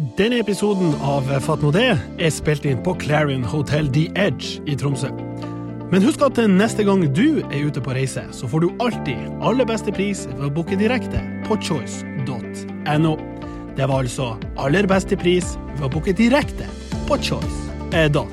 Denne episoden av det er spilt inn på Clarion Hotel The Edge i Tromsø. Men husk at neste gang du er ute på reise, så får du alltid aller beste pris ved å booke direkte på choice.no. Det var altså aller beste pris ved å booke direkte på choice.no.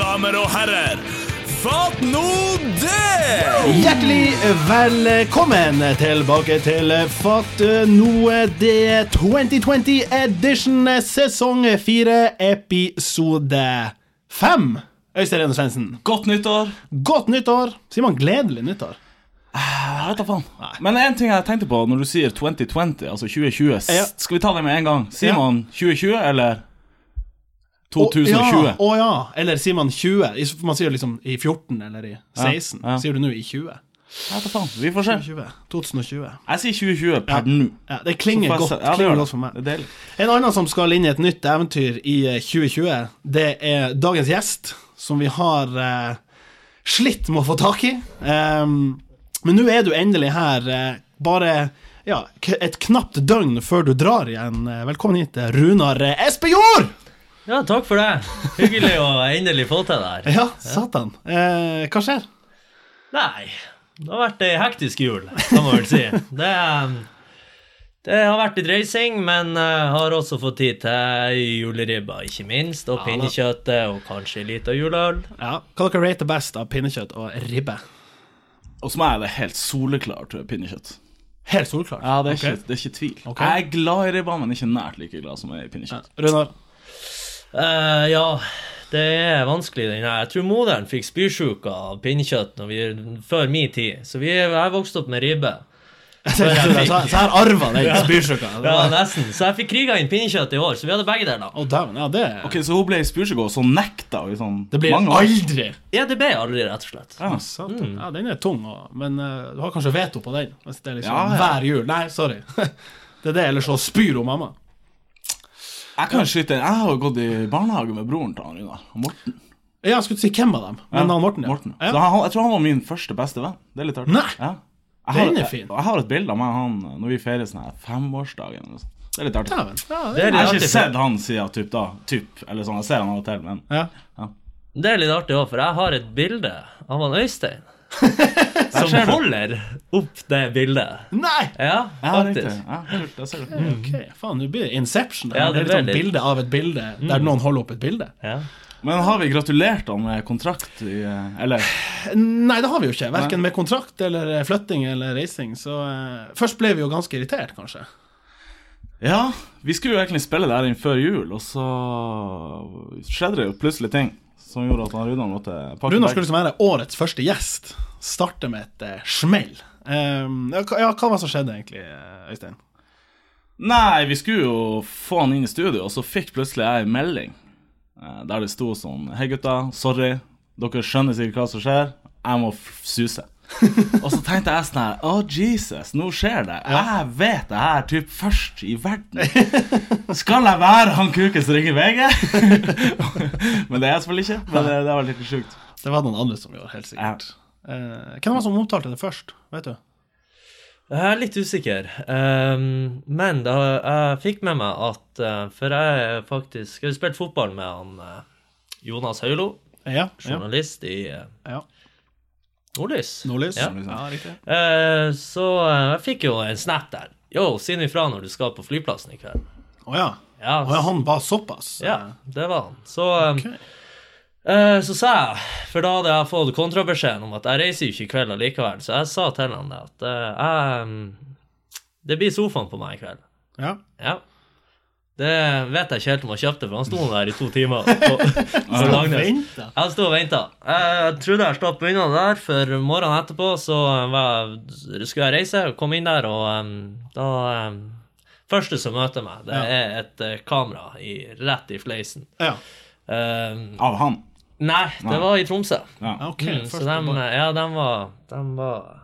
damer og herrer, fatt nå det! Hjertelig velkommen tilbake til Fatt noe det 2020 edition sesong 4 episode 5. Øystein Rene Svendsen, Godt nyttår. godt nyttår! Sier man gledelig nyttår? Jeg vet da faen. Men en ting jeg tenkte på når du sier 2020, altså 2020 Ja. Skal vi ta det med en gang? Sier Ja. man 2020 eller Å 2020? ja, å ja. Eller sier man 20? Man sier liksom i 14 eller i 16. Ja, ja. Sier du nå i 20? Ja, faen. Vi får se. 2020. 2020. Jeg sier 2020 per nå. Ja, det klinger godt. Ja, det klinger godt for meg. Det. En annen som skal inn i et nytt eventyr i eh, 2020, det er dagens gjest, som vi har eh, slitt med å få tak i. Um, men nå er du endelig her, eh, bare ja, et knapt døgn før du drar igjen. Eh, Velkommen hit, eh, Runar eh, Espejord! Ja, takk for det. Hyggelig å endelig få til det her. Ja, satan. Eh, hva skjer? Nei, det har vært ei hektisk jul, kan man vel si. Det, um, det har vært litt reising, men uh, har også fått tid til juleribba, ikke minst, og Ja, pinnekjøttet, og kanskje litt av juleøl. Ja, hva dere rater best av pinnekjøtt og ribbe? Hos meg er det helt soleklart pinnekjøtt. Helt soleklart? Ja, det er, okay. ikke, det er ikke tvil. Okay. Jeg er glad i ribba, men ikke nært like glad som jeg er i pinnekjøtt. Runar? Eh, ja, det er vanskelig, den her. Jeg tror moderen fikk spysjuka av pinnekjøtt når vi, før min tid, så vi, jeg vokste opp med ribbe. Så jeg har arva den spysjuka. Ja, nesten. Så jeg fikk kriga inn pinnekjøtt i år, så vi hadde begge der, da. Oh, damn, Ja, det Ok, Så hun ble spysjuka, og så nekta i sånn Det blir mange år? aldri Ja, det ble aldri, rett og slett. Ja. mm. Ja, den er tung, men uh, du har kanskje veto på den? Hvis det er liksom Ja, ja. hver jul. Nei, sorry. det er det, eller så spyr hun mamma. Jeg kan skyte inn. Jeg har gått i barnehage med broren til han Runar. Morten. Ja, jeg skulle si hvem av dem, men han Morten, ja. Morten. Så han, jeg tror han var min første beste venn. Det er litt artig. Nei! Ja. Jeg har, Den er jeg, fin. jeg har et bilde av meg og han når vi feirer sånn her femårsdagen. eller sånt. Det er litt artig. Dæven. Ja, Det er litt Jeg har artig, ikke sett han siden typ da. Typ, eller sånn, jeg ser han av og til, men ja. Det er litt artig òg, for jeg har et bilde av han Øystein. som holder opp det bildet. Nei! Ja, faktisk. Ja, kult, jeg ser det. Ok, faen, nå blir det Inception. Ja, det det er liksom litt. bilde av et bilde der noen holder opp et bilde. Ja. Men har vi gratulert han med kontrakt i eh, Eller Nei, det har vi jo ikke. Verken med kontrakt eller eh, flytting eller reising. Så eh, først ble vi jo ganske irritert, kanskje. Ja, vi skulle jo egentlig spille det her inn før jul, og så skjedde det jo plutselig ting som gjorde at han Runar måtte pakke Runar skulle liksom være årets første gjest. Starte med et eh, smell. Um, ja, hva- var det som skjedde, egentlig, eh, Øystein? Nei, vi skulle jo få han inn i studio, og så fikk plutselig jeg en melding eh, der det sto sånn Hei, gutta. Sorry. Dere skjønner sikkert hva som skjer. Jeg må suse. og så tenkte jeg sånn her Å, Jesus, nå skjer det. Jeg vet det her typ først i verden. Skal jeg være han kuken som ringer VG? men det er jeg selvfølgelig ikke. Men det, det var litt sjukt. Det var noen andre som gjorde, helt sikkert. Eh, hvem var det som omtalte det først? Vet du? Jeg er litt usikker, Um, men da, jeg fikk med meg at uh, For jeg faktisk Jeg har spilt fotball med han uh, Jonas Høylo, Ja. ja, journalist i uh, ja. Nordlys. Nordlys? Ja. ja riktig. Eh, så eh, jeg fikk jo en snap der. Yo, si nå ifra når du skal på flyplassen i kveld. Å ja. Ja, oh, ja, han var såpass? ja det var han. Så, eh, Ok. eh, så sa jeg, for da hadde jeg fått kontrabeskjeden om at jeg reiser jo ikke i kveld allikevel, så jeg sa til han det at eh, jeg mm, Det blir sofaen på meg i kveld. Ja. Ja. Det vet jeg ikke helt om han kjøpte, for han sto der i to timer. Jeg sto og venta. Jeg trodde jeg slapp unna der, for morgenen etterpå så var, skulle jeg reise og komme inn der, og um, da um, Første som møter meg, det Ja. er et uh, kamera i, rett i fleisen. Ja. Um, Av han. nei, det var i Tromsø. Ja. Okay, Mm, så dem, ja, dem var, dem var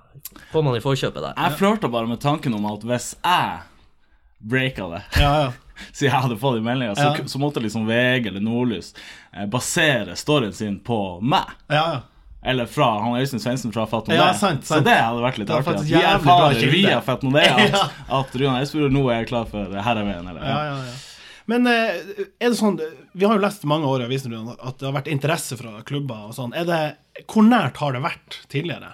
Kom man i forkjøpet der. Jeg flørta bare med tanken om at hvis jeg breaka det. Ja, ja. Siden jeg hadde fått de meldingene, så, Ja. så måtte liksom VG eller Nordlys eh, basere storyen sin på meg. ja, ja. Eller fra han Øystein Svendsen fra Fatt Nordé. Ja, sant, Så det hadde vært litt artig. At vi erfarer via Fatt Nordé at, Ja. at Runar Espejord nå er klar for herreveien. Eller, ja, ja, ja. Men eh, er det sånn Vi har jo lest mange år i avisen at det har vært interesse fra klubber og sånn. Det, hvor nært har det vært tidligere?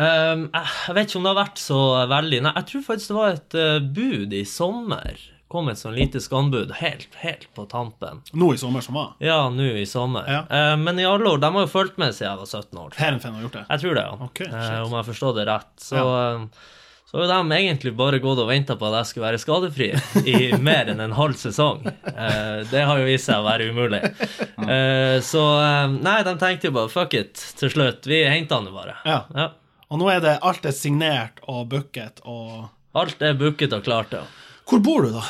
Um, jeg vet ikke om det har vært så veldig Nei, jeg tror faktisk det var et uh, bud i sommer. Kom et sånn lite skanbud helt, helt på tampen. Nå i sommer som var? Ja, nå i sommer. Ja. Uh, men i alle år, de har jo fulgt med siden jeg var 17 år. Heerenveen har gjort det? Jeg tror det, ja. Ok, uh, om jeg forstår det rett. Så, ja. så har de egentlig bare gått og venta på at jeg skulle være skadefri i mer enn en halv sesong. Det har jo vist seg å være umulig. Så nei, de tenkte jo bare fuck it til slutt. Vi henta han jo bare. Ja. Ja. Og nå er det alt er signert og booket og Alt er booket og klart, ja. Hvor bor du, da?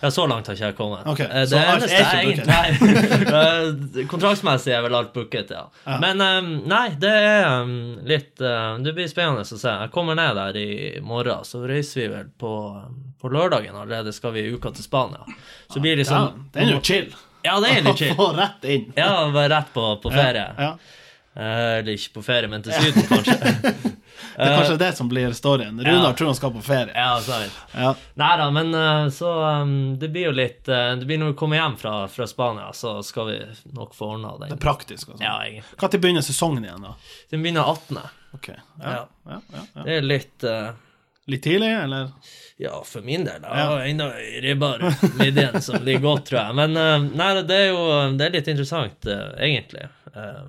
Ja, så langt har ikke jeg kommet. Ok, det så alt er ikke booket? Nei. Eh, Kontraktsmessig er vel alt booket, ja. Men um, nei, det er um, litt uh, Det blir spennende å se. Jeg kommer ned der i morgen, så reiser vi vel på, på lørdagen allerede. Skal vi i uka til Spania. Så blir det Ja, liksom det er jo chill. Ja, det er litt chill. Få rett inn. Ja, bare rett på, på ferie. Ja. Eh, eller ikke på ferie, men til Syden, kanskje. Det er kanskje det som blir storyen. Runar tror han skal på ferie. ja. Ja. Nei da, men eh, så um, Det blir jo litt eh, Det blir når vi kommer hjem fra, fra Spania, så skal vi nok få ordna Det den. er praktisk. altså. Ja, egentlig. Når begynner sesongen igjen, da? Den begynner 18. Ok. Ja. Ja. Ja, ja, ja. Det er litt uh, Litt tidlig, eller? Ja, for min del. Jeg har ennå ei ribbar midjen som ligger godt, tror jeg. Men uh, nei, det er jo det er litt interessant, uh, egentlig. Eh,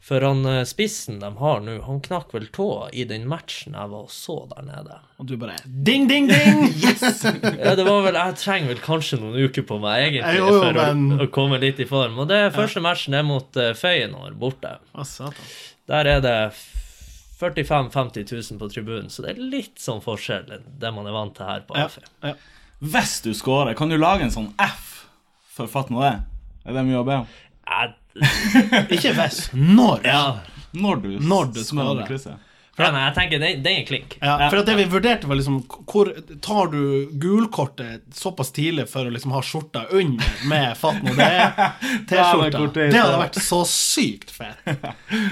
for han eh, spissen de har nå, han knakk vel tåa i den matchen jeg var og så der nede. Og du bare Ding, ding, ding! Yes! Ja, det var vel, Jeg trenger vel kanskje noen uker på meg, egentlig, Jo, jo, for men- å, å komme litt i form. Og det første matchen er mot uh, Feyenoord borte. Å, satan. Der er det 45 000-50 000 på tribunen, så det er litt sånn forskjell enn det man er vant til her på Ja. AFI. Ja. Hvis du scorer, kan du lage en sånn F for Fatt nå det? Er det mye å be om? Jeg- Ikke hvis. Når? Når du, Når du scorer. krysset. Ja, men jeg tenker, det, det er en klink. Ja, for at det vi vurderte, var liksom Hvor tar du gulkortet såpass tidlig for å liksom ha skjorta under med fatten og det det-T-skjorta? er Det hadde vært så sykt fett.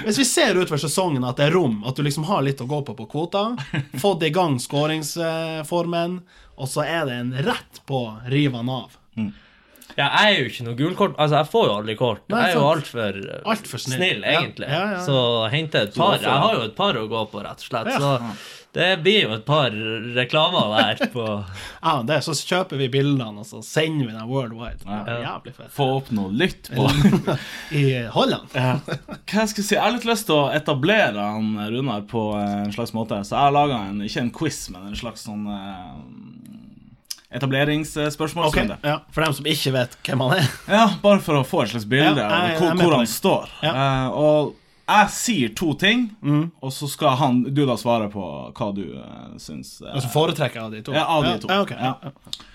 Hvis vi ser utover sesongen at det er rom, at du liksom har litt å gå på på kvota, fått i gang skåringsformen, og så er det en rett på Riven av. Ja, jeg er jo ikke noe gulkort. Altså, jeg får jo aldri kort. Nei, jeg er jo altfor Alt for snill. snill, Ja. egentlig. Ja, ja, ja. Så hente et par. Jeg har jo et par å gå på, rett og slett. Ja. Så det blir jo et par reklamer der på Ja, det, så kjøper vi bildene, og så sender vi dem worldwide. Jævlig fett. Få opp noe lytt på I Holland. Hva jeg skal si? Jeg har litt lyst til å etablere han Runar på eh, en slags måte. Så jeg har laga ikke en quiz, men en slags sånn etableringsspørsmål. Ok, ja, For dem som ikke vet hvem han er. Ja, bare for å få et slags bilde Ja, av hvor, hvor han det. står. Ja. Uh, og jeg sier to ting, og så skal han, du da svare på hva du uh, syns. Uh, Altså foretrekker av de to? Ja, av de to. Ja, ok. Ja.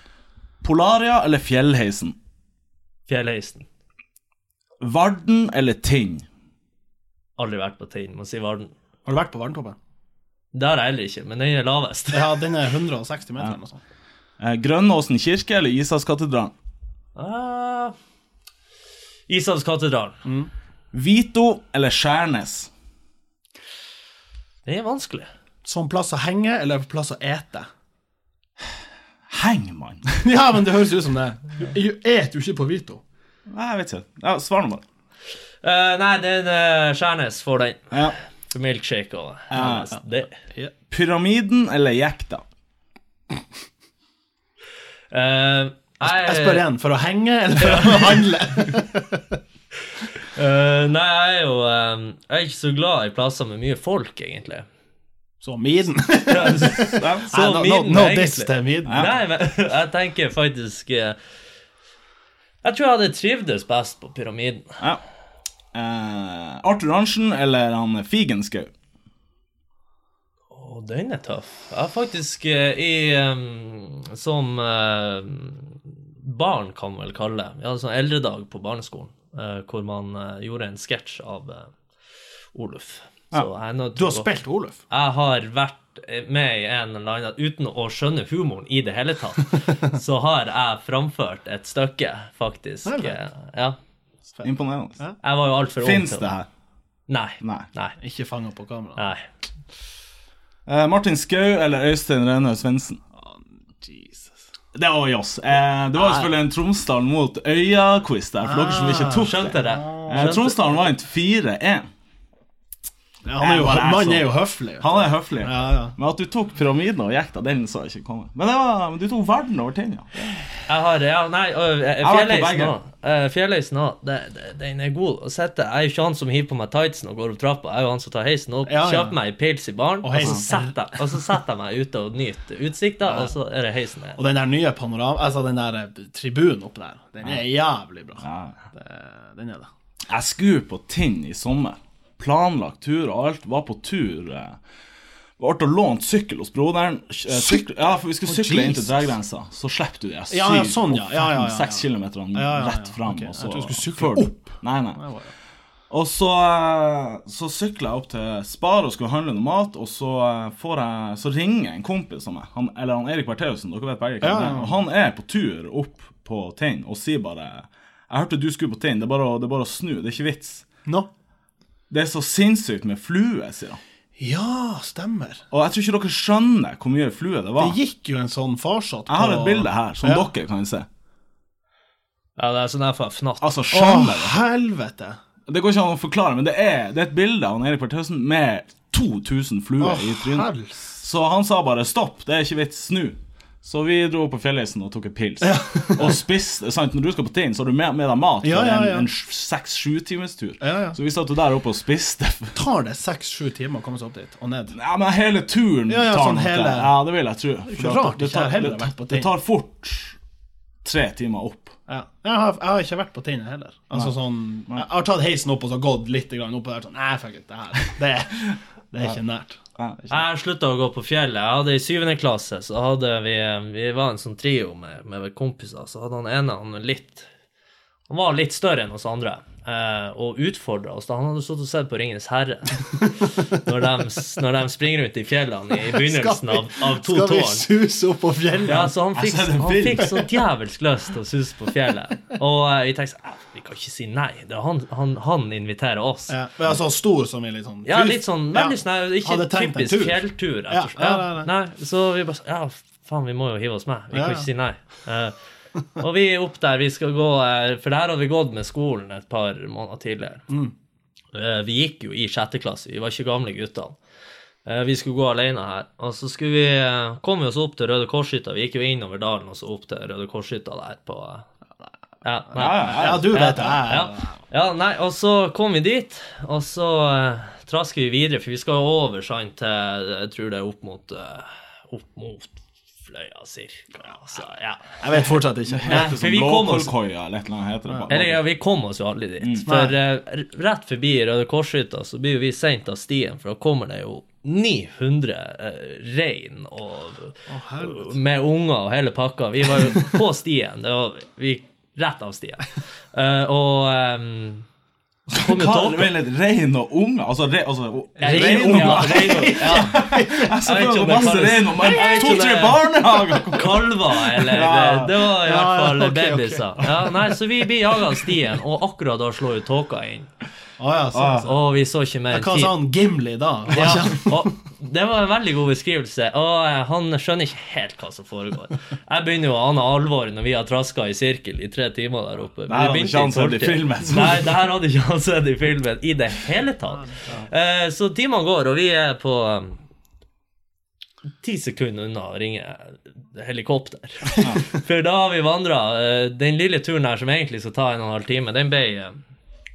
Polaria eller Fjellheisen? fjellheisen. Varden eller Tinn? Aldri vært på Tinn, må si Varden. Har du vært på Varntoppen? Det har jeg heller ikke, men den er lavest. Ja, den er 160 meter eller noe sånt. Eh, Grønnåsen kirke eller Ishavskatedralen? Ah, Ishavskatedralen. Vito eller Skjærnes? Det er vanskelig. Som plass å henge eller plass å ete? Heng, mann! Ja, men det høres ut som det. Du et jo ikke på Vito. Nei, jeg vet ikke. Ja, Svar nå bare. Uh, nei, den uh, Skjærnes får den. Ja. For milkshake og uh, det. Pyramiden eller jekta? Eh, Jeg spør igjen, for å henge eller for å handle? Uh, nei, jeg er jo eh, Jeg er ikke så glad i plasser med mye folk, egentlig. Så Miden. Så Nei, no, no, min, no egentlig. diss til Miden. Nei, men jeg tenker faktisk uh, Jeg tror jeg hadde trivdes best på Pyramiden. Ja. Eh, Arthur Arntzen eller han Figenschou? Å, den er tøff. Jeg har faktisk eh, i Som eh, barn, kan man vel kalle det. Vi hadde sånn eldredag på barneskolen eh, hvor man gjorde en sketsj av Oluf. Nødt Du har spilt Oluf? Jeg har vært med i en eller annen Uten å skjønne humoren i det hele tatt, så har jeg framført et stykke, faktisk. Ja. Imponerende. Jeg var jo altfor ung til det å- her? Nei. Nei. Nei. Ikke fanga på kamera. Nei. Eh, Martin Skau eller Øystein Rene Svendsen? Jesus. Det var oss. Eh, det var jo selvfølgelig en Tromsdalen mot Øya-quiz der, for dere som ikke tok det. Skjønte det. Eh, Tromsdalen vant 4-1. Ja, han er jo, bare er mannen er jo høflig. Han er høflig. Ja, ja. Men at du tok pyramiden og gikk da, den så jeg ikke komme. Men var, men du tok verden over tinna. Jeg har Ja, nei, begge. òg. Òg. Den er god å sette. Jeg er jo ikke han som hiver på meg tightsen og går opp trappa. Jeg er jo han som tar heisen opp, Ja, ja. kjøper meg en pils i baren, og, Og så setter jeg, og så setter jeg meg ute og nyter utsikta, og så er det heisen ned. Og den der nye panorama Altså den der eh, tribunen oppe der, den er jævlig bra. Ja. Det, den er det. Jeg skulle på Tinn i sommer. Planlagt tur og alt. Var på tur. eh, Ble og lånt sykkel hos broderen. Eh, ja, for vi skulle sykle inn til Jesus. Så slipper du de syv Ja, ja, sånn, ja. Ja, ja, ja, seks kilometerne Ja, ja, ja. rett fram. Okay. Og jeg tror du skulle sykle opp. Nei, nei. Og så, eh, så sykler jeg opp til Spar og skal handle noe mat, og så, eh, jeg, så ringer en kompis av meg, han, eller han Erik Bertheussen, dere vet begge hvem og han er på tur opp på Tinn og sier bare Jeg hørte du skulle på Tinn, det det er bare å snu, det er ikke vits. No. Det er så sinnssykt med flue, sier han. Ja, stemmer. Og jeg tror ikke dere skjønner hvor mye flue det var. Det gikk jo en sånn farsott Jeg har et bilde her som Ja. dere kan se. Ja, det er sånn her fra Fnatt. Altså, skjønner Åh, helvete! Det går ikke an å forklare, men det er, det er et bilde av Erik Bertheussen med 2000 fluer Åh, i trynet. hels. Så han sa bare 'stopp, det er ikke vits, snu'. Så vi dro opp på Fjellheisen og tok en pils. og spiste sant, Når du skal på Tinn, så har du med, med deg mat Ja, ja, ja. en, seks-sju timers tur. Ja, ja. Så vi satt jo der oppe og spiste. Tar det seks-sju timer å komme seg opp dit og ned? Ja, men hele turen Ja, ja, tar sånn hele-. Ja, det vil jeg tro. det, det, tar, det tar fort tre timer opp. Ja. Jeg, har, jeg har ikke vært på Tinn heller. Altså sånn Jeg har tatt heisen opp og så gått litt opp og der sånn Nei, fuck it, det her Det, det er ikke nært. Ja. Jeg slutta å gå på fjellet. Jeg hadde I syvende klasse så hadde vi Vi var en sånn trio med, med kompiser. Så hadde han ene han litt Han var litt større enn oss andre eh, og utfordra oss. da Han hadde stått og sett på Ringenes herre når de, når de springer rundt i fjellene i begynnelsen av, av to Skal vi tårn. suse opp på fjellet? Ja, så han fikk, han fikk så djevelsk lyst til å suse på fjellet. Og eh, vi tenkte sånn "Eh, Vi kan ikke si nei. Det er han, han, han inviterer oss. Ja, men altså stor som i litt sånn Ja, litt sånn veldig Ja. sånn Ikke typisk tur. fjelltur. Ja, ja, nei, nei, nei. så vi bare sånn Ja, faen, vi må jo hive oss med. Vi Ja, kan ikke si nei. Eh, og vi er opp der. Vi skal gå eh, For der hadde vi gått med skolen et par måneder tidligere. Mm. Eh, vi gikk jo i sjette klasse. Vi var ikke gamle guttene. Eh, vi skulle gå alene her. Og så vi kom vi oss opp til Røde Korshytta. Vi gikk jo innover dalen og så opp til Røde Korshytta der på ja. Ja, ja, du vet det. Ja, ja, nei, og så kom vi dit, og så trasker vi videre, for vi skal jo over sant, til Jeg tror det er opp mot Opp mot Fløya, cirka. så, ja. jeg vet fortsatt ikke. Som Blåkålkoia eller et eller annet heter det. eller ja, vi kom oss jo aldri dit. For uh, rett forbi Røde Korshytta så blir vi sendt av stien, for da kommer det jo 900 eh, rein og med unger og hele pakka. Vi var jo på stien. Det var vi rett av stien. Uh, og um, så rein og unge Altså, re, altså rein- ja. Jeg ser Jeg vet for ikke om meg det masse rein og to-tre barnehager! Kalver, eller Ja. det, det var i Ja, hvert fall okay, ok. Okay. Ja, nei, så vi blir jaga av stien, og akkurat da slår jo tåka inn. Å ja, så, sånn. Og vi så ikke mer Hva sa han Gimli da? Ja, og det var en veldig god beskrivelse, og eh, han skjønner ikke helt hva som foregår. Jeg begynner jo å ane alvoret når vi har traska i sirkel i tre timer der oppe. Nei, Det ikke han sett i filmen. Nei, det her hadde ikke han sett i filmen i det hele tatt. Eh, Så timene går, og vi er på um, ti sekunder unna å ringe helikopter. For da har vi vandra Den lille turen her som egentlig skal ta en og en halv time, den ble eh,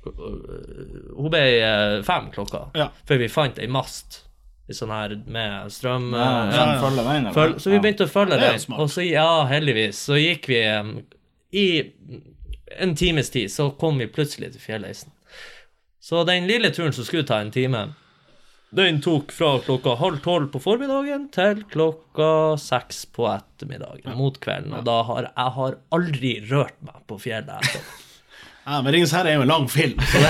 Hun ble eh, fem klokka Ja. før vi fant ei mast i sånn her med strøm. Ja, ja, ja, følge veien. Føl, så vi begynte å følge den, og så, ja, heldigvis, så gikk vi um, I en times tid så kom vi plutselig til fjellheisen. Så den lille turen som skulle ta en time, den tok fra klokka halv tolv på formiddagen til klokka seks på ettermiddagen, mot kvelden. Og da har jeg har aldri rørt meg på fjellet etterpå. Ja, men 'Ringenes herre er jo en lang film, så det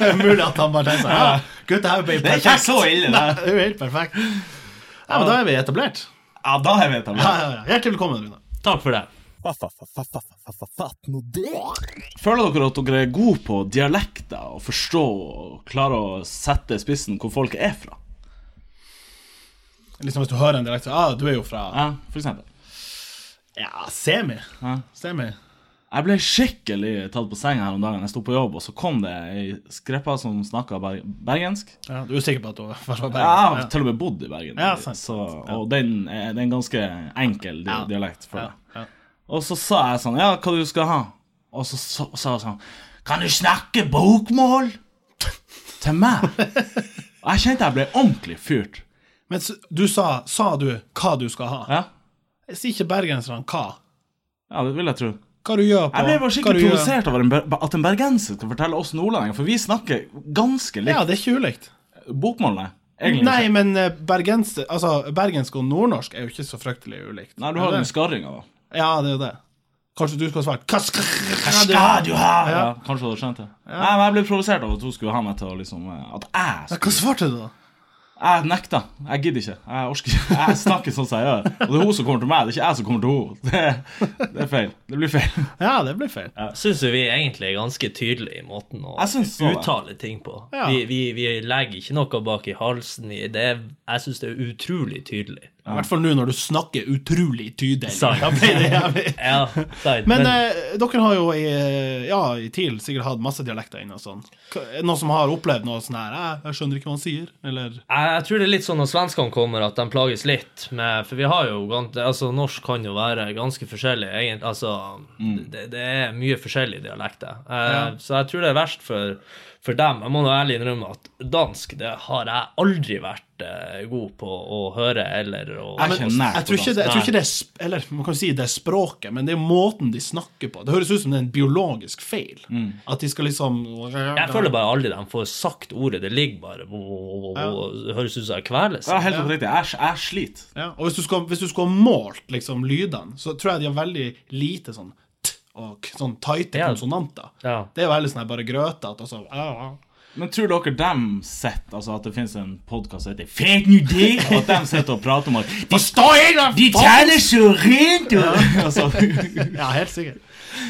er mulig at han bare tenker sånn Ja, gutta, det her perfekt. Det er ikke så ille, det. Nei, det er jo helt perfekt. Ja, men da er vi etablert. Ja, da er vi etablert. ja, ja. Hjertelig velkommen, Rune. Takk for det. Føler dere at dere er gode på dialekter og forstå og klarer å sette spissen hvor folk er fra? Liksom Hvis du hører en dialekt, så ah, du er jo fra Ja, for eksempel. Ja, semi. Ja. Semi. Jeg ble skikkelig tatt på senga her om dagen. Jeg sto på jobb, og så kom det ei skreppa som snakka berg bergensk. Ja, du er sikker på at du var fra Ja, jeg har til og med bodd i Bergen. Ja, sant. så, og den er, det er en ganske enkel di dialekt for Ja, deg. ja. Og så sa jeg sånn Ja, hva du skal ha? Og så sa sa hun sånn Kan du snakke bokmål? Til meg. Og jeg kjente jeg ble ordentlig fyrt. Men du sa, sa du hva du skal ha? Ja, Jeg Sier ikke bergenserne hva? ja det vil jeg tro. Hva du gjør på Jeg ble bare skikkelig provosert over en at en bergenser skal fortelle oss nordlendinger, for vi snakker ganske likt. Ja, det er ikke ulikt. Bokmål, nei. Egentlig Nei, men eh, bergens, altså, bergensk og nordnorsk er jo ikke så fryktelig ulikt. Nei, du Er har den skarringa, da. Ja, det er jo det. Kanskje du skal svart Hva skal, du ha? Ja, kanskje du hadde skjønt det. Nei, men Jeg ble provosert av at hun skulle ha meg til å liksom eh, At jeg skulle Hva svarte du, da? Jeg nekter. Jeg gidder ikke. Jeg orker ikke. Jeg snakker sånn som jeg gjør. Og det er hun som kommer til meg, det er ikke jeg som kommer til henne. Det, det er feil. Det blir feil. Ja, det blir feil. Syns jo vi egentlig er ganske tydelige i måten å syns uttale ting på. Ja. Vi, vi, vi legger ikke noe bak i halsen. i Det er, jeg syns det er utrolig tydelig. I hvert fall nå når du snakker utrolig tydelig. Da ble det jævlig. Ja, men, Men eh, dere har jo i, ja, i TIL sikkert hatt masse dialekter inne og sånn. Er det Noen som har opplevd noe sånn her «Jeg- Jeg skjønner ikke hva han sier, eller Jeg, jeg tror det er litt sånn når svenskene kommer, at de plages litt med For vi har jo altså Norsk kan jo være ganske forskjellig, egentlig. Altså, det, det er mye forskjellige dialekter. Eh, Så jeg tror det er verst for, for dem. Jeg må nå ærlig innrømme at dansk det har jeg aldri vært eh, god på å høre eller å Jeg men, jeg tror ikke, det, jeg tror ikke det er sp- Eller man kan si det er språket, men det er måten de snakker på. Det høres ut som det er en biologisk feil. At de skal liksom Jeg føler bare aldri de får sagt ordet. Det ligger bare Det høres ut som jeg kveles. Ja, helt oppriktig. Jeg, jeg sliter. ja. Og hvis du, skal, hvis du skulle ha målt liksom lydene, så tror jeg de har veldig lite sånn og sånn tighte Ja. konsonanter. Ja. Det er veldig sånn bare grøtete. Altså, ja, ja. Men tror dere dem sitter Altså at det finnes en podkast som heter Fake New Day, Og at de sitter og prater om at De, de tjener så rent! Ja. Altså, Ja, helt sikkert.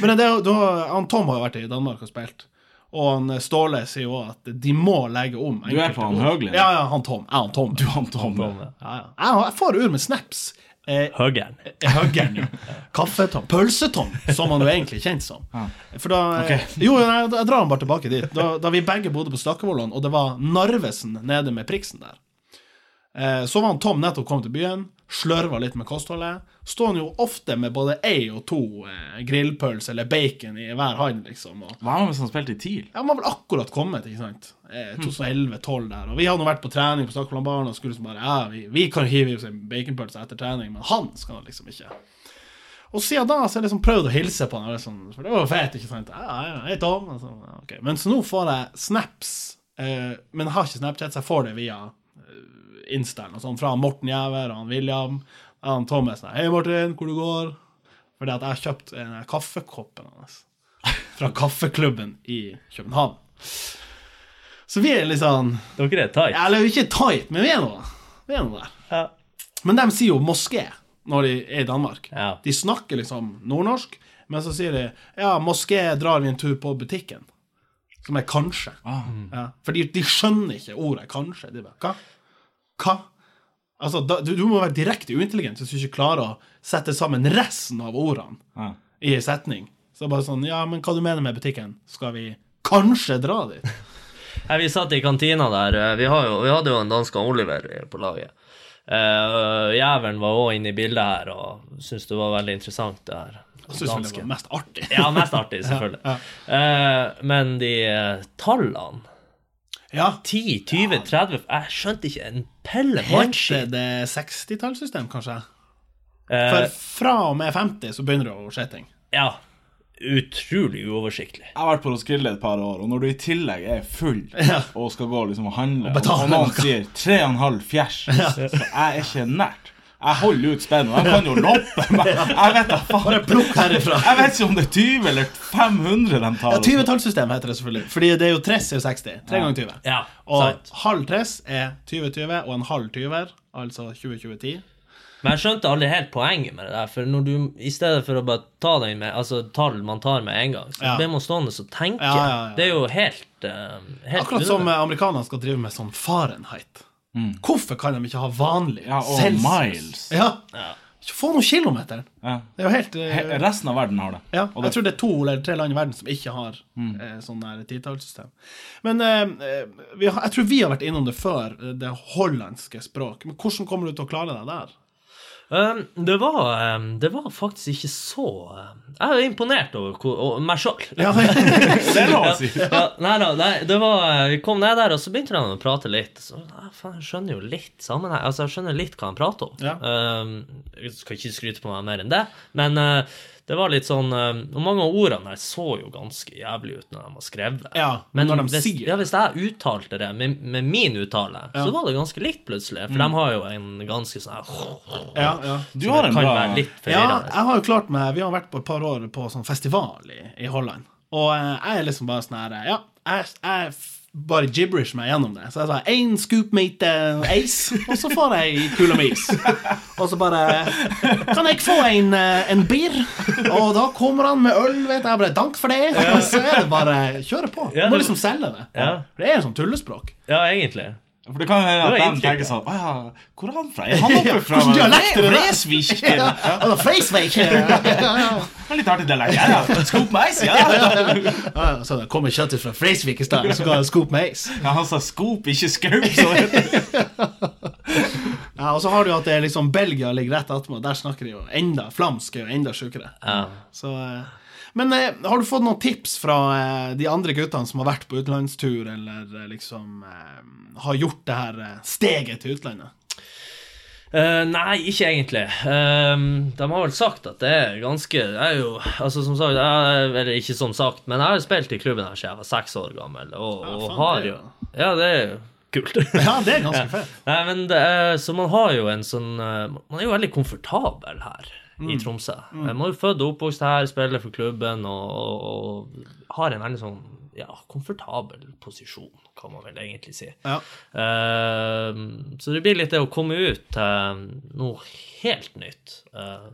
Men det, da, han Tom har jo vært i Danmark og spilt. Og han eh, Ståle sier jo at de må legge om Du er på han. Høgli? Ja, ja, han Tom. Jeg og han Tom. du han Tom. Ja, ja. Jeg, jeg får ur med snaps. Eh, Høggeren. Høggeren, ja. Kaffetom. Pølsetom, som han jo egentlig er kjent som. For da okay. Jo, nei, jeg drar han bare tilbake dit. Da, da vi begge bodde på Stakkevollan, og det var Narvesen nede med priksen der. Eh, så var han Tom nettopp kommet til byen, slørva litt med kostholdet. Står han jo ofte med både ei og to eh, grillpølser eller bacon i hver hånd, liksom. Og Hva er det hvis han spilte i TIL? ja, Han var vel akkurat kommet, ikke sant? Eh, 2011-2012 der. Og vi hadde nå vært på trening på Stakkevollan og skulle liksom bare Ja, vi, vi kan hive i oss en baconpølse etter trening, men han skal liksom ikke. Og siden da så har jeg liksom prøvd å hilse på han, liksom, for det var jo fett, ikke sant? Ja, ja, hei Tom. Altså, så, ja, ok. Men så nå får jeg snaps, eh, men jeg har ikke Snapchat, så jeg får det via eh, Instaen og sånn, fra Morten Jæver og han William. Han Thomas Hei, Martin, hvor du går? Fordi at jeg har kjøpt en kaffekoppen hans fra kaffeklubben i København. Så vi er litt sånn Dere er tight. Eller ikke tight, men vi er nå Vi er nå der. Ja. Men de sier jo moské når de er i Danmark. Ja. De snakker liksom nordnorsk, men så sier de ja, moské drar vi en tur på butikken. Som er kanskje. Ah. Ja. For de, de skjønner ikke ordet kanskje. De bare, hva? Hva? Altså, da, du, du må være direkte uintelligent hvis du ikke klarer å sette sammen resten av ordene Ja. i en setning. Så bare sånn, ja, men hva du mener med butikken? Skal vi kanskje dra dit? Nei, vi satt i kantina der. eh, Vi, har jo, vi hadde jo en dansk Oliver på laget. Uh, Jævelen var òg inne i bildet her og syntes det var veldig interessant, det her. Jeg syntes det var mest artig. Ja, mest artig, selvfølgelig. Eh, men de uh, tallene Ja. 10, 20, 30 Jeg skjønte ikke en pelle. Heter det 60-tallssystem, kanskje? Eh, For fra og med 50 så begynner det å skje ting. ja. Utrolig uoversiktlig. Jeg har vært på Roskilde et par år, og når du i tillegg er full og skal gå liksom og handle, og, og noen sier 3,5 fjers, så jeg er ikke nært. Jeg holder ut spennet, og de kan jo loppe meg. Jeg vet da faen. Bare plukk herifra. Jeg vet ikke om det er 20 eller 500 de tar. Ja, 20-tallssystem heter det selvfølgelig. Fordi det er jo 30 er 60. 3 ganger 20. Ja, Og sant. halv 30 er 20-20, og en halv 20-er altså 2020-10. Men jeg skjønte aldri helt poenget med det der, for når du, i stedet for å bare ta den med altså tall man tar med en gang, så Ja. blir man stående og tenke. Ja, ja, ja. Det er jo helt, uh, helt Akkurat som amerikanerne skal drive med sånn Fahrenheit. Hvorfor kan de ikke ha vanlig Ja, og Celsius? miles. Ja. Ja. Få noen kilometer. Ja. Det er jo helt uh, He- Resten av verden har det. Ja, Og jeg tror det er to eller tre land i verden som ikke har eh, sånn der titallssystem. Men eh, eh, vi har, jeg tror vi har vært innom det før, eh, det hollandske språk. Men hvordan kommer du til å klare deg der? Um, det, var, um, det var faktisk ikke så um, Jeg er imponert over hvor, og meg sjøl. Ja, Det er lov å si. Nei nei, det var eh, Vi kom ned der, og så begynte han å prate litt. Så, nei, faen, jeg skjønner jo litt sammenheng Altså, jeg skjønner litt hva han prater om. Ja. Um, jeg skal ikke skryte på meg mer enn det, men eh, det var litt sånn um, Og mange av ordene der så jo ganske jævlig ut når de var skrevet. Ja, men når de hvis, sier ja, hvis jeg uttalte det med, med min uttale, så var det ganske likt plutselig. For de har jo en ganske sånn ja, ja. Du har en bra ja, jeg har jo klart meg Vi har vært på et par år på sånn festival i, i Holland. Og eh, jeg er liksom bare sånn her Ja, jeg, jeg bare gibberish meg gjennom det. Så jeg sa én scoop meat uh, ace, og så får jeg kula med is. Og så bare Kan jeg få en, eh, en beer? Og da kommer han med øl, vet jeg. Jeg bare Dank for det. Og så er det bare kjøre på. Du må liksom selge det. Det er jo sånn tullespråk. Ja, egentlig. For det kan hende at de tenker sånn Å ja, hvor er han fra? Er han oppe fra er? Fresvik? Ja, Ja, ja. Det er litt artig dialekt. Ja, ja. Scoop med is, ja. ja. Ja, Så det kommer kjøttet fra Freisvik i stad, så kan han skop med is. Ja, han sa skop, ikke skaup. Ja, og så har du at det er liksom Belgia ligger rett attmed, der snakker de jo enda Flamsk er jo enda sjukere. Ja. Så eh, Men eh, har du fått noen tips fra eh, de andre guttene som har vært på utenlandstur, eller eh, liksom eh, har gjort det her eh, steget til utlandet? Uh, nei, ikke egentlig. Uh, de har vel sagt at det er ganske Jeg er jo Altså, som sagt, jeg, eller ikke som sagt, men jeg har spilt i klubben her siden jeg var seks år gammel, og, og har jo Ja, det er jo kult. Ja, det er ganske fett. Nei, men det Så man har jo en sånn Man er jo veldig komfortabel her i Tromsø. Man må jo født og oppvokst her, spiller for klubben og, og, og har en veldig sånn ja, komfortabel posisjon, kan man vel egentlig si. Ja. Uh, så det blir litt det å komme ut til noe helt nytt. Uh,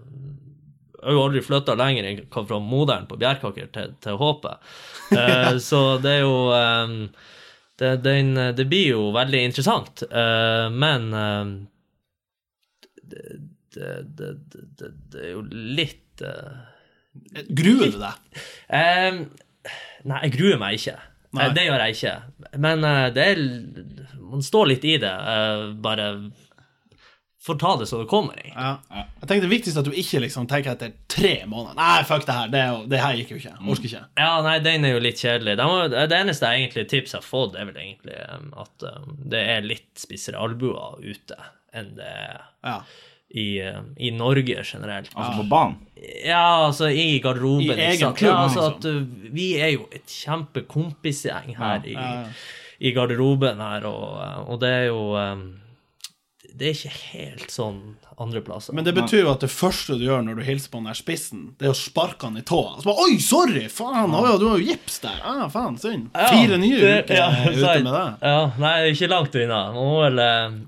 jeg har jo aldri flytta lenger enn fra Modern på Bjerkaker til, til Håpet. Eh, så det er jo um, det, den, det blir jo veldig interessant, eh, men eh, det, det, det, det, det er jo litt uh, Gruer du deg? Um, nei, jeg gruer meg ikke. Nei. Eh, Det gjør jeg ikke. Men eh, det er Man står litt i det. bare får ta det så det kommer. egentlig. Ja. Jeg tenker Det viktigste viktigst at du ikke liksom tenker etter tre måneder Nei, fuck det her. Det, er jo- det her gikk jo ikke. Orker ikke. Ja, nei, den er jo litt kjedelig. Det, det eneste jeg egentlig tips jeg har fått, er vel egentlig at det er litt spissere albuer ute enn det er Ja. I, um, i Norge generelt. altså på banen. Ja, altså i garderoben. I egen sant? klubb, Ja, altså liksom. at uh, Vi er jo et kjempekompisgjeng her i, i garderoben her, og, uh, og det er jo um, Det er ikke helt sånn andre plasser. Men det betyr jo at det første du gjør når du hilser på den der spissen, det er å sparke han i tåa. Så bare, Oi, sorry! Faen, ja, du har jo gips der! Ah, faen, synd. Ja, Fire nye uker ja, ute med det. Ja, nei, ikke langt unna. Man må vel, eh,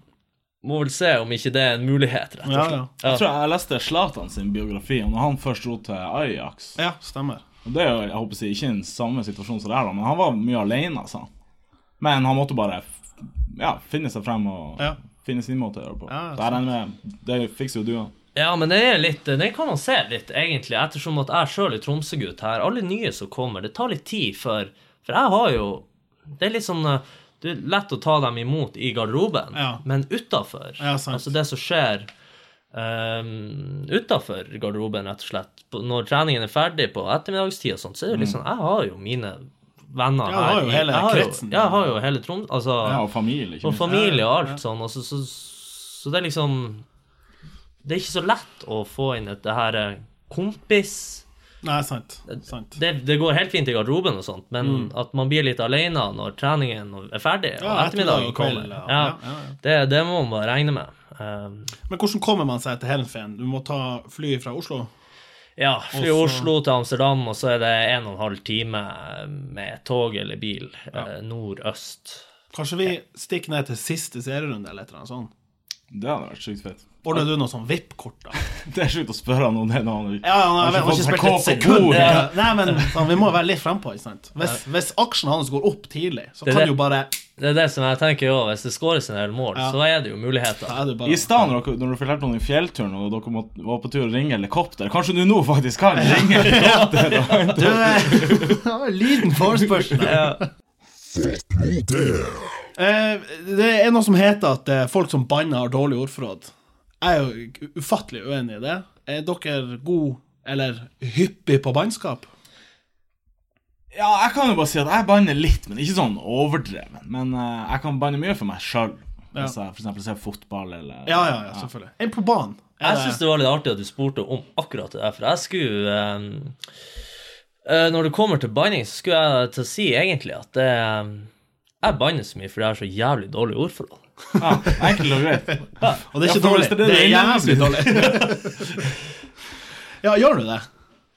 må vel se om ikke det er en mulighet, rett og slett. ja. Jeg tror jeg leste Zlatan sin biografi om når han først dro til Ajax. Ja, stemmer. Og Det er jo jeg håper å si, ikke en samme situasjon som det her, men han var mye alene, altså. Men han måtte bare ja, finne seg frem og Ja. finne sin måte å gjøre det på. Ja, med Det fikser jo du òg. Ja, men det er litt, det kan man se litt, egentlig, ettersom at jeg sjøl er Tromsø-gutt her. Alle nye som kommer, det tar litt tid før For jeg har jo Det er litt sånn eh, Det er lett å ta dem imot i garderoben, Ja. men utafor Ja. Altså det som skjer um, utafor garderoben, rett og slett, når treningen er ferdig på ettermiddagstid og sånt, så er det liksom sånn Jeg har jo mine venner her. Ja, jeg har jo hele jeg har kretsen. Jo, jeg har jo hele Trond... Altså Ja, og familie, ikke og familie og alt sånn. Og så, så, så det er liksom Det er ikke så lett å få inn et det her eh, kompis Nei, sant. sant. det, det går helt fint i garderoben og sånt, men at man blir litt alene når treningen er ferdig, og Mm. Ja, ettermiddagen og kveld, kommer. ja. Ja. Det, det må man bare regne med. Um, Men hvordan kommer man seg til Heerenveen? Du må ta fly fra Oslo? ja, fly Og Oslo til Amsterdam, og så er det en og en halv time med tog eller bil eh, nord-øst. Kanskje vi stikker ned til siste serierunde eller et eller annet sånt? Det hadde vært sykt fett. Ordner du noe sånn VIP-kort, da? Det er sjukt å spørre han om det nå. Ja, ja, jeg Har ikke spilt et sekund. Nei, men sånn, vi må være litt frempå. Hvis, hvis aksjen hans går opp tidlig, så Det kan det. jo bare Det er det som jeg tenker òg. Hvis det skåres en del mål, Ja. så er det jo muligheter. Er det I bare stad, når, dere- når du fortalte om den fjellturen og dere måtte, var på tur å ringe helikopter Kanskje du nå faktisk kan ringe helikopter? Du hente- Du, liten forespørsel. Ja. Eh, det er noe som heter at eh, folk som banner, har dårlig ordforråd. Jeg er jo ufattelig uenig i det. Er dere god eller hyppig på bannskap? Ja, jeg kan jo bare si at jeg banner litt, men ikke sånn overdreven. Men eh, jeg kan banne mye for meg sjøl. Ja. Hvis jeg f.eks. ser fotball eller Ja, ja, ja, selvfølgelig. En på banen. Er Jeg det- syns det var litt artig at du spurte om akkurat det der, for jeg skulle ehm, eh, Når det kommer til banning, så skulle jeg til å si egentlig at det, ehm, jeg banner så mye fordi jeg har så jævlig dårlig ordforhold. Ja, Enkelt og greit. Og det er ikke dårlig. det Det er jævlig dårlig. ja, gjør du det?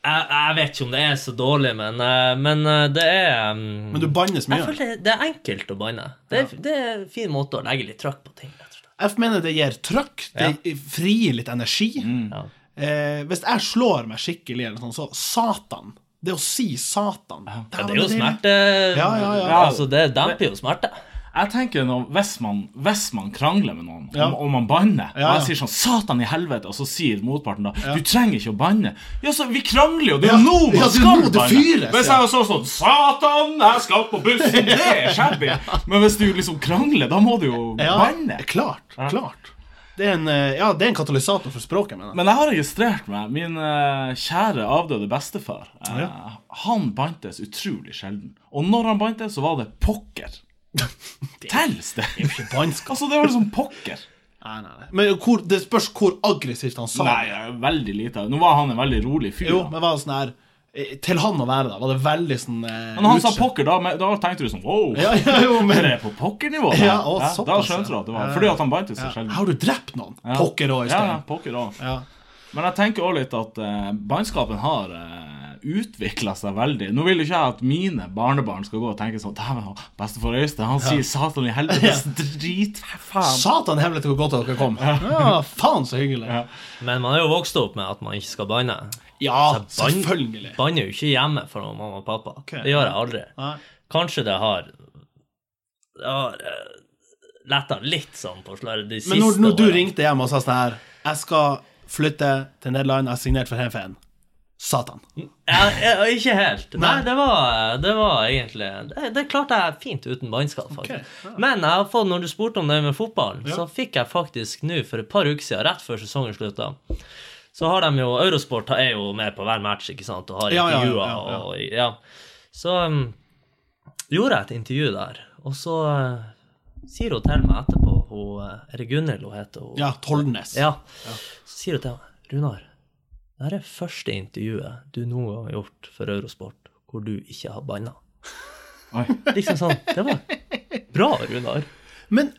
Jeg, jeg vet ikke om det er så dårlig, men, eh, men eh, det er um, Men du bannes Jeg mye? føler det, det er enkelt å banne. Det er, det er en fin måte å legge litt trøkk på ting. Jeg mener det gir trøkk. Det frigir litt energi. Ja. Eh, hvis jeg slår meg skikkelig, eller sånn, så Satan. Det å si Satan Ja, det er jo smerte Ja, ja, ja. Altså, det demper jo smerte. Jeg tenker når, hvis, man, hvis man krangler med noen, Ja. og, og man banner, Ja, og jeg sier sånn 'Satan i helvete', og så sier motparten da 'Du trenger ikke å banne'. Ja, så vi krangler jo! Det er Ja. jo nå man Ja, skal banne! fyres, Hvis ja. jeg så sånn 'Satan, jeg skal på bussen', det er shabby! Men hvis du liksom krangler, da må du jo Ja, banne. klart. Klart. Det er en, eh, ja, det er en katalysator for språket, mener. Men jeg har registrert meg. Min uh, kjære avdøde bestefar uh, Ja. Han bantes utrolig sjelden. Og når han bantes, så var det pokker. Tels det? Altså, det var liksom pokker. Nei, nei, nei. Men hvor, det spørs hvor aggressivt han sa Nei, det. er veldig lite. Nå var han en veldig rolig fyr. Jo, men var sånn her Til han å være, da, var det veldig sånn eh, Men når han sa utskjelt. pokker, da, da tenkte du sånn Wow, Ja, ja, jo, er men det på pokkernivå? da? Ja, å, da skjønte du at det var fordi at han bantes seg ja. sjelden. Har du drept noen? Ja. Pokker òg, Ja, ja, pokker. Ja. Men jeg tenker også litt at eh, bannskapen har eh, utvikla seg veldig. Nå vil ikke jeg at mine barnebarn skal gå og tenke sånn Dæven, bestefar Øystein, han sier 'satan i helvete'. Dritfaen. Satan helvete hvor godt dere kom. Ja, faen så hyggelig. Ja. Men man er jo vokst opp med at man ikke skal banne. Ja, selvfølgelig. Banner jo ikke hjemme for mamma og pappa. Det gjør jeg aldri. Nei. Kanskje det har Det har uh, letta litt sånn på sløret de siste Men når, når du årene. ringte hjem og sa sånn her Jeg skal flytte til Nederland, jeg har signert for Heimfeen. Satan. Ja, ja, ikke helt. Nei, det var, det var egentlig Det, det klarte jeg fint uten bannskall, faktisk. Ok, Men jeg har fått, når du spurte om det med fotballen, så fikk jeg faktisk nå for et par uker siden, rett før sesongen slutta, så har de jo Eurosport er jo med på hver match, ikke sant, og har Ja, ja, intervjuer ja, ja. og ja. Så um, gjorde jeg et intervju der, og så uh, sier hun til meg etterpå hun, uh, Er det Gunhild hun heter? Hun, Ja, Tollnes. ja. Så sier hun til meg, Runar, det her er første intervjuet du noen gang har gjort for Eurosport hvor du ikke har banna. Liksom sånn, det var bra, Runar. Men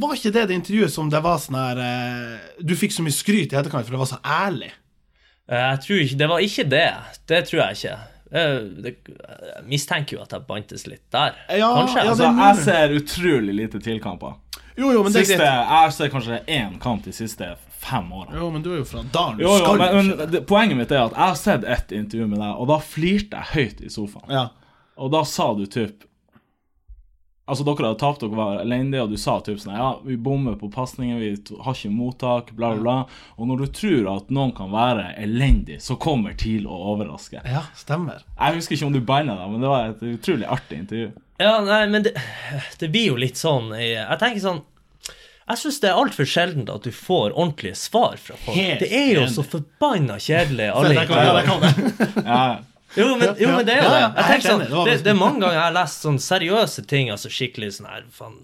var ikke det det intervjuet som det var sånn her eh, Du fikk så mye skryt i etterkant for det var så ærlig? Eh, Jeg tror ikke, Det var ikke det. Det tror jeg ikke. Eh, jeg mistenker jo at jeg bantes litt der. Ja, Kanskje. ja, Altså, jeg ser utrolig lite tilkamper. Jo, jo, men det er greit. jeg ser kanskje én kamp de siste fem årene. Jo, men du er jo fra Dalen. Du Jo, jo, skal men, men poenget mitt er at jeg har sett ett intervju med deg, og da flirte jeg høyt i sofaen. Ja. Og da sa du typ Altså, dere hadde tapt, dere var alene, og du sa typ sånn Ja, vi bommer på pasningen, vi har ikke mottak, bla, bla, bla. Og når du tror at noen kan være elendig, så kommer TIL å overraske. ja, stemmer. Jeg husker ikke om du banna deg, men det var et utrolig artig intervju. Ja, nei, men det, det blir jo litt sånn Jeg tenker sånn Jeg syns det er altfor sjeldent at du får ordentlige svar fra folk. Helt det er jo enig. så forbanna kjedelig. alle ja, intervjuer. kan det. Ja, Jo, men, jo, men det er jo det. Jeg er tenker sånn, det det, er mange ganger jeg har lest sånn seriøse ting, altså skikkelig sånn her faen,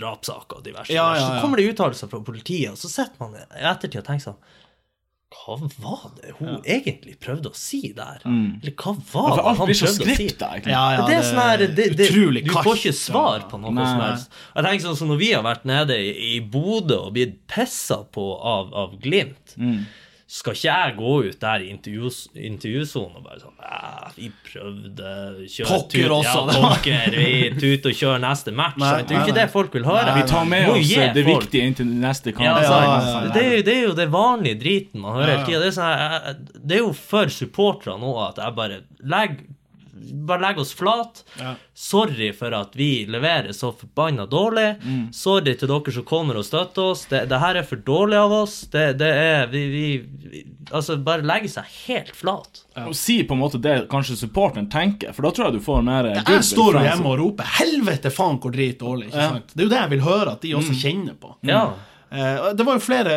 drapssaker og diverse. Ja, ja, ja. Så kommer det uttalelser fra politiet, og så sitter man i ettertid og tenker sånn Hva var det hun egentlig prøvde å si der? Eller hva var det han prøvde å si? Ja, ja, det er sånn her, det, det, utrolig Du får ikke svar på noe Nei. som helst. Jeg tenker sånn som Når vi har vært nede i, i Bodø og blitt pissa på av, av Glimt, Mm. Skal ikke jeg gå ut der i intervjusonen og bare sånn ja, Vi prøvde kjøre Pokker tut- også, Ja, pokker. Vi tut og kjører neste match. Nei, det er jo ikke det folk vil høre. Vi tar med oss det folk- viktige inn til neste kamp. ja, Ja, ja, ja, ja. Det, er jo, det er jo det vanlige driten man hører hele ja. tida. Det, sånn det er jo for supporterne nå at jeg bare legger bare legge oss flat. Ja. Sorry for at vi leverer så forbanna dårlig. Mm. Sorry til dere som kommer og støtter oss. Det, det her er for dårlig av oss. Det, det er vi, vi, vi Altså, bare legge seg helt flat. Og si på en måte det kanskje supporteren tenker, for da tror jeg du får mer eh, Jeg står jo hjemme og roper 'helvete faen hvor drit dårlig'. ikke sant? Det er jo det jeg vil høre at de også kjenner på. Ja. Og det var jo flere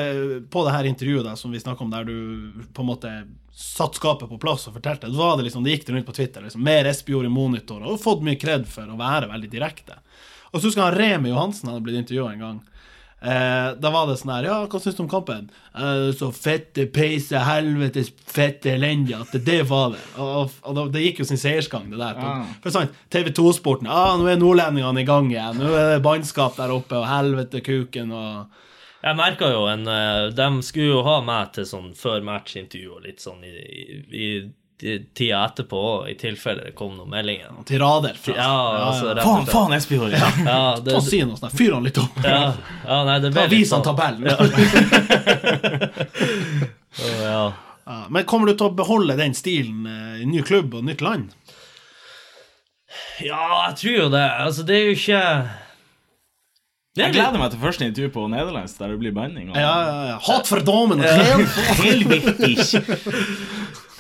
på det her intervjuet da, som vi snakket om, der du på en måte satt skapet på plass og fortalte. Det, var det liksom, det gikk det rundt på Twitter. liksom, Mer Espejord i monitor, og fått mye kred for å være veldig direkte. Og så husker jeg han Remi Johansen hadde blitt intervjua en gang. Eh, da var det sånn her Ja, hva syns du om kampen? Eh, så fette peise, helvetes fette elendig at det, det var det. Og, og og, det gikk jo sin seiersgang, det der. Ja. For sånn, TV2-sporten ah, Nå er nordlendingene i gang igjen. Nå er det bannskap der oppe, og helvete kuken og Jeg merka jo en eh, De skulle jo ha meg til sånn før match-intervju og litt sånn i, i, i tida etterpå, i tilfelle det kom noen meldinger. tirader. Fra. Ja, altså, ja, ja. Faen, faen, Espejord! Ja. Ja, det, Ta si noe sånt. Fyr han litt opp. ja, ja, nei, det ble Vis han sånn. tabellen. Ja. Men kommer du til å beholde den stilen eh, i ny klubb og nytt land? ja, jeg tror jo det. Altså, det er jo ikke Jeg gleder meg til første intervju på nederlandsk, der det blir banning. og- Ja, ja, ja. Hat for damen og helvete!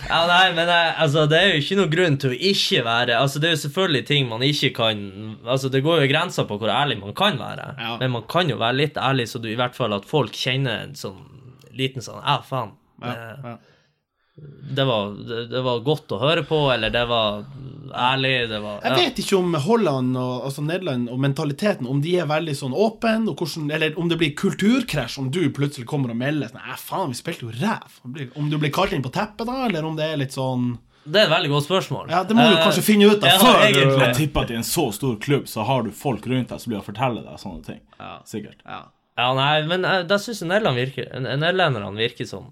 Ja, nei, men eh, altså, det er jo ikke noen grunn til å ikke være Altså, det er jo selvfølgelig ting man ikke kan Altså, det går jo grenser på hvor ærlig man kan være, Ja. men man kan jo være litt ærlig, så du i hvert fall at folk kjenner en sånn liten sånn Ja, faen. Ja, ja. Det, var, det, var godt å høre på, eller det var ærlig, det var Jeg vet ikke om Holland og altså Nederland og mentaliteten Om de er veldig sånn åpen, eller om det blir kulturkrasj om du plutselig kommer og melder sånn faen, vi spilte jo ræv. Om du blir kalt inn på teppet, da, eller om det er litt sånn Det er et veldig godt spørsmål. Ja, det må du Eh, kanskje finne ut av ja, før egentlig. Jeg tipper at i en så stor klubb så har du folk rundt deg som blir å fortelle deg sånne ting. Sikkert. ja. Ja, nei, men uh, da syns jeg Nederland virker Nederland virker som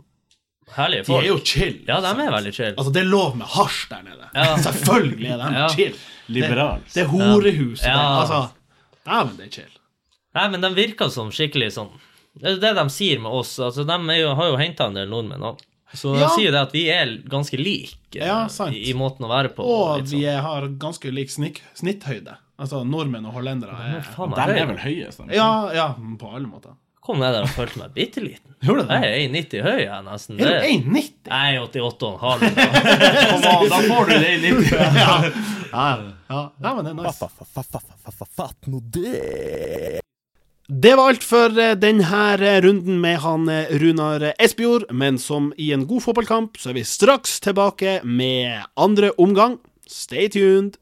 herlige De er jo chill. Ja, de er veldig chill. Altså, det er lov med hasj der nede. Ja. Selvfølgelig er de Ja. chill. Liberal. Det, det er horehuset. Ja. det- Altså, Dæven, det er chill. Nei, men de virker som skikkelig sånn Det er det de sier med oss. Altså, De er jo, har jo henta en del nordmenn òg. Så Ja. de sier det at vi er ganske like Ja, sant. i, i måten å være på. Og sånn. vi har ganske lik snikk, snitthøyde. Altså nordmenn og hollendere. Er, er, er vel høyest? ja, ja, på alle måter. Kom ned der og følte meg bitte liten. Gjorde du det? Jeg er 1,90 høy, jeg, nesten. Er du 1,90? Jeg er 88,5. Kom an, da får du det i 90. Ja, ja, ja. ja, men det er nice. Fatt nå det! Det var alt for eh, denne runden med han eh, Runar Espejord, men som i en god fotballkamp så er vi straks tilbake med andre omgang. Stay tuned!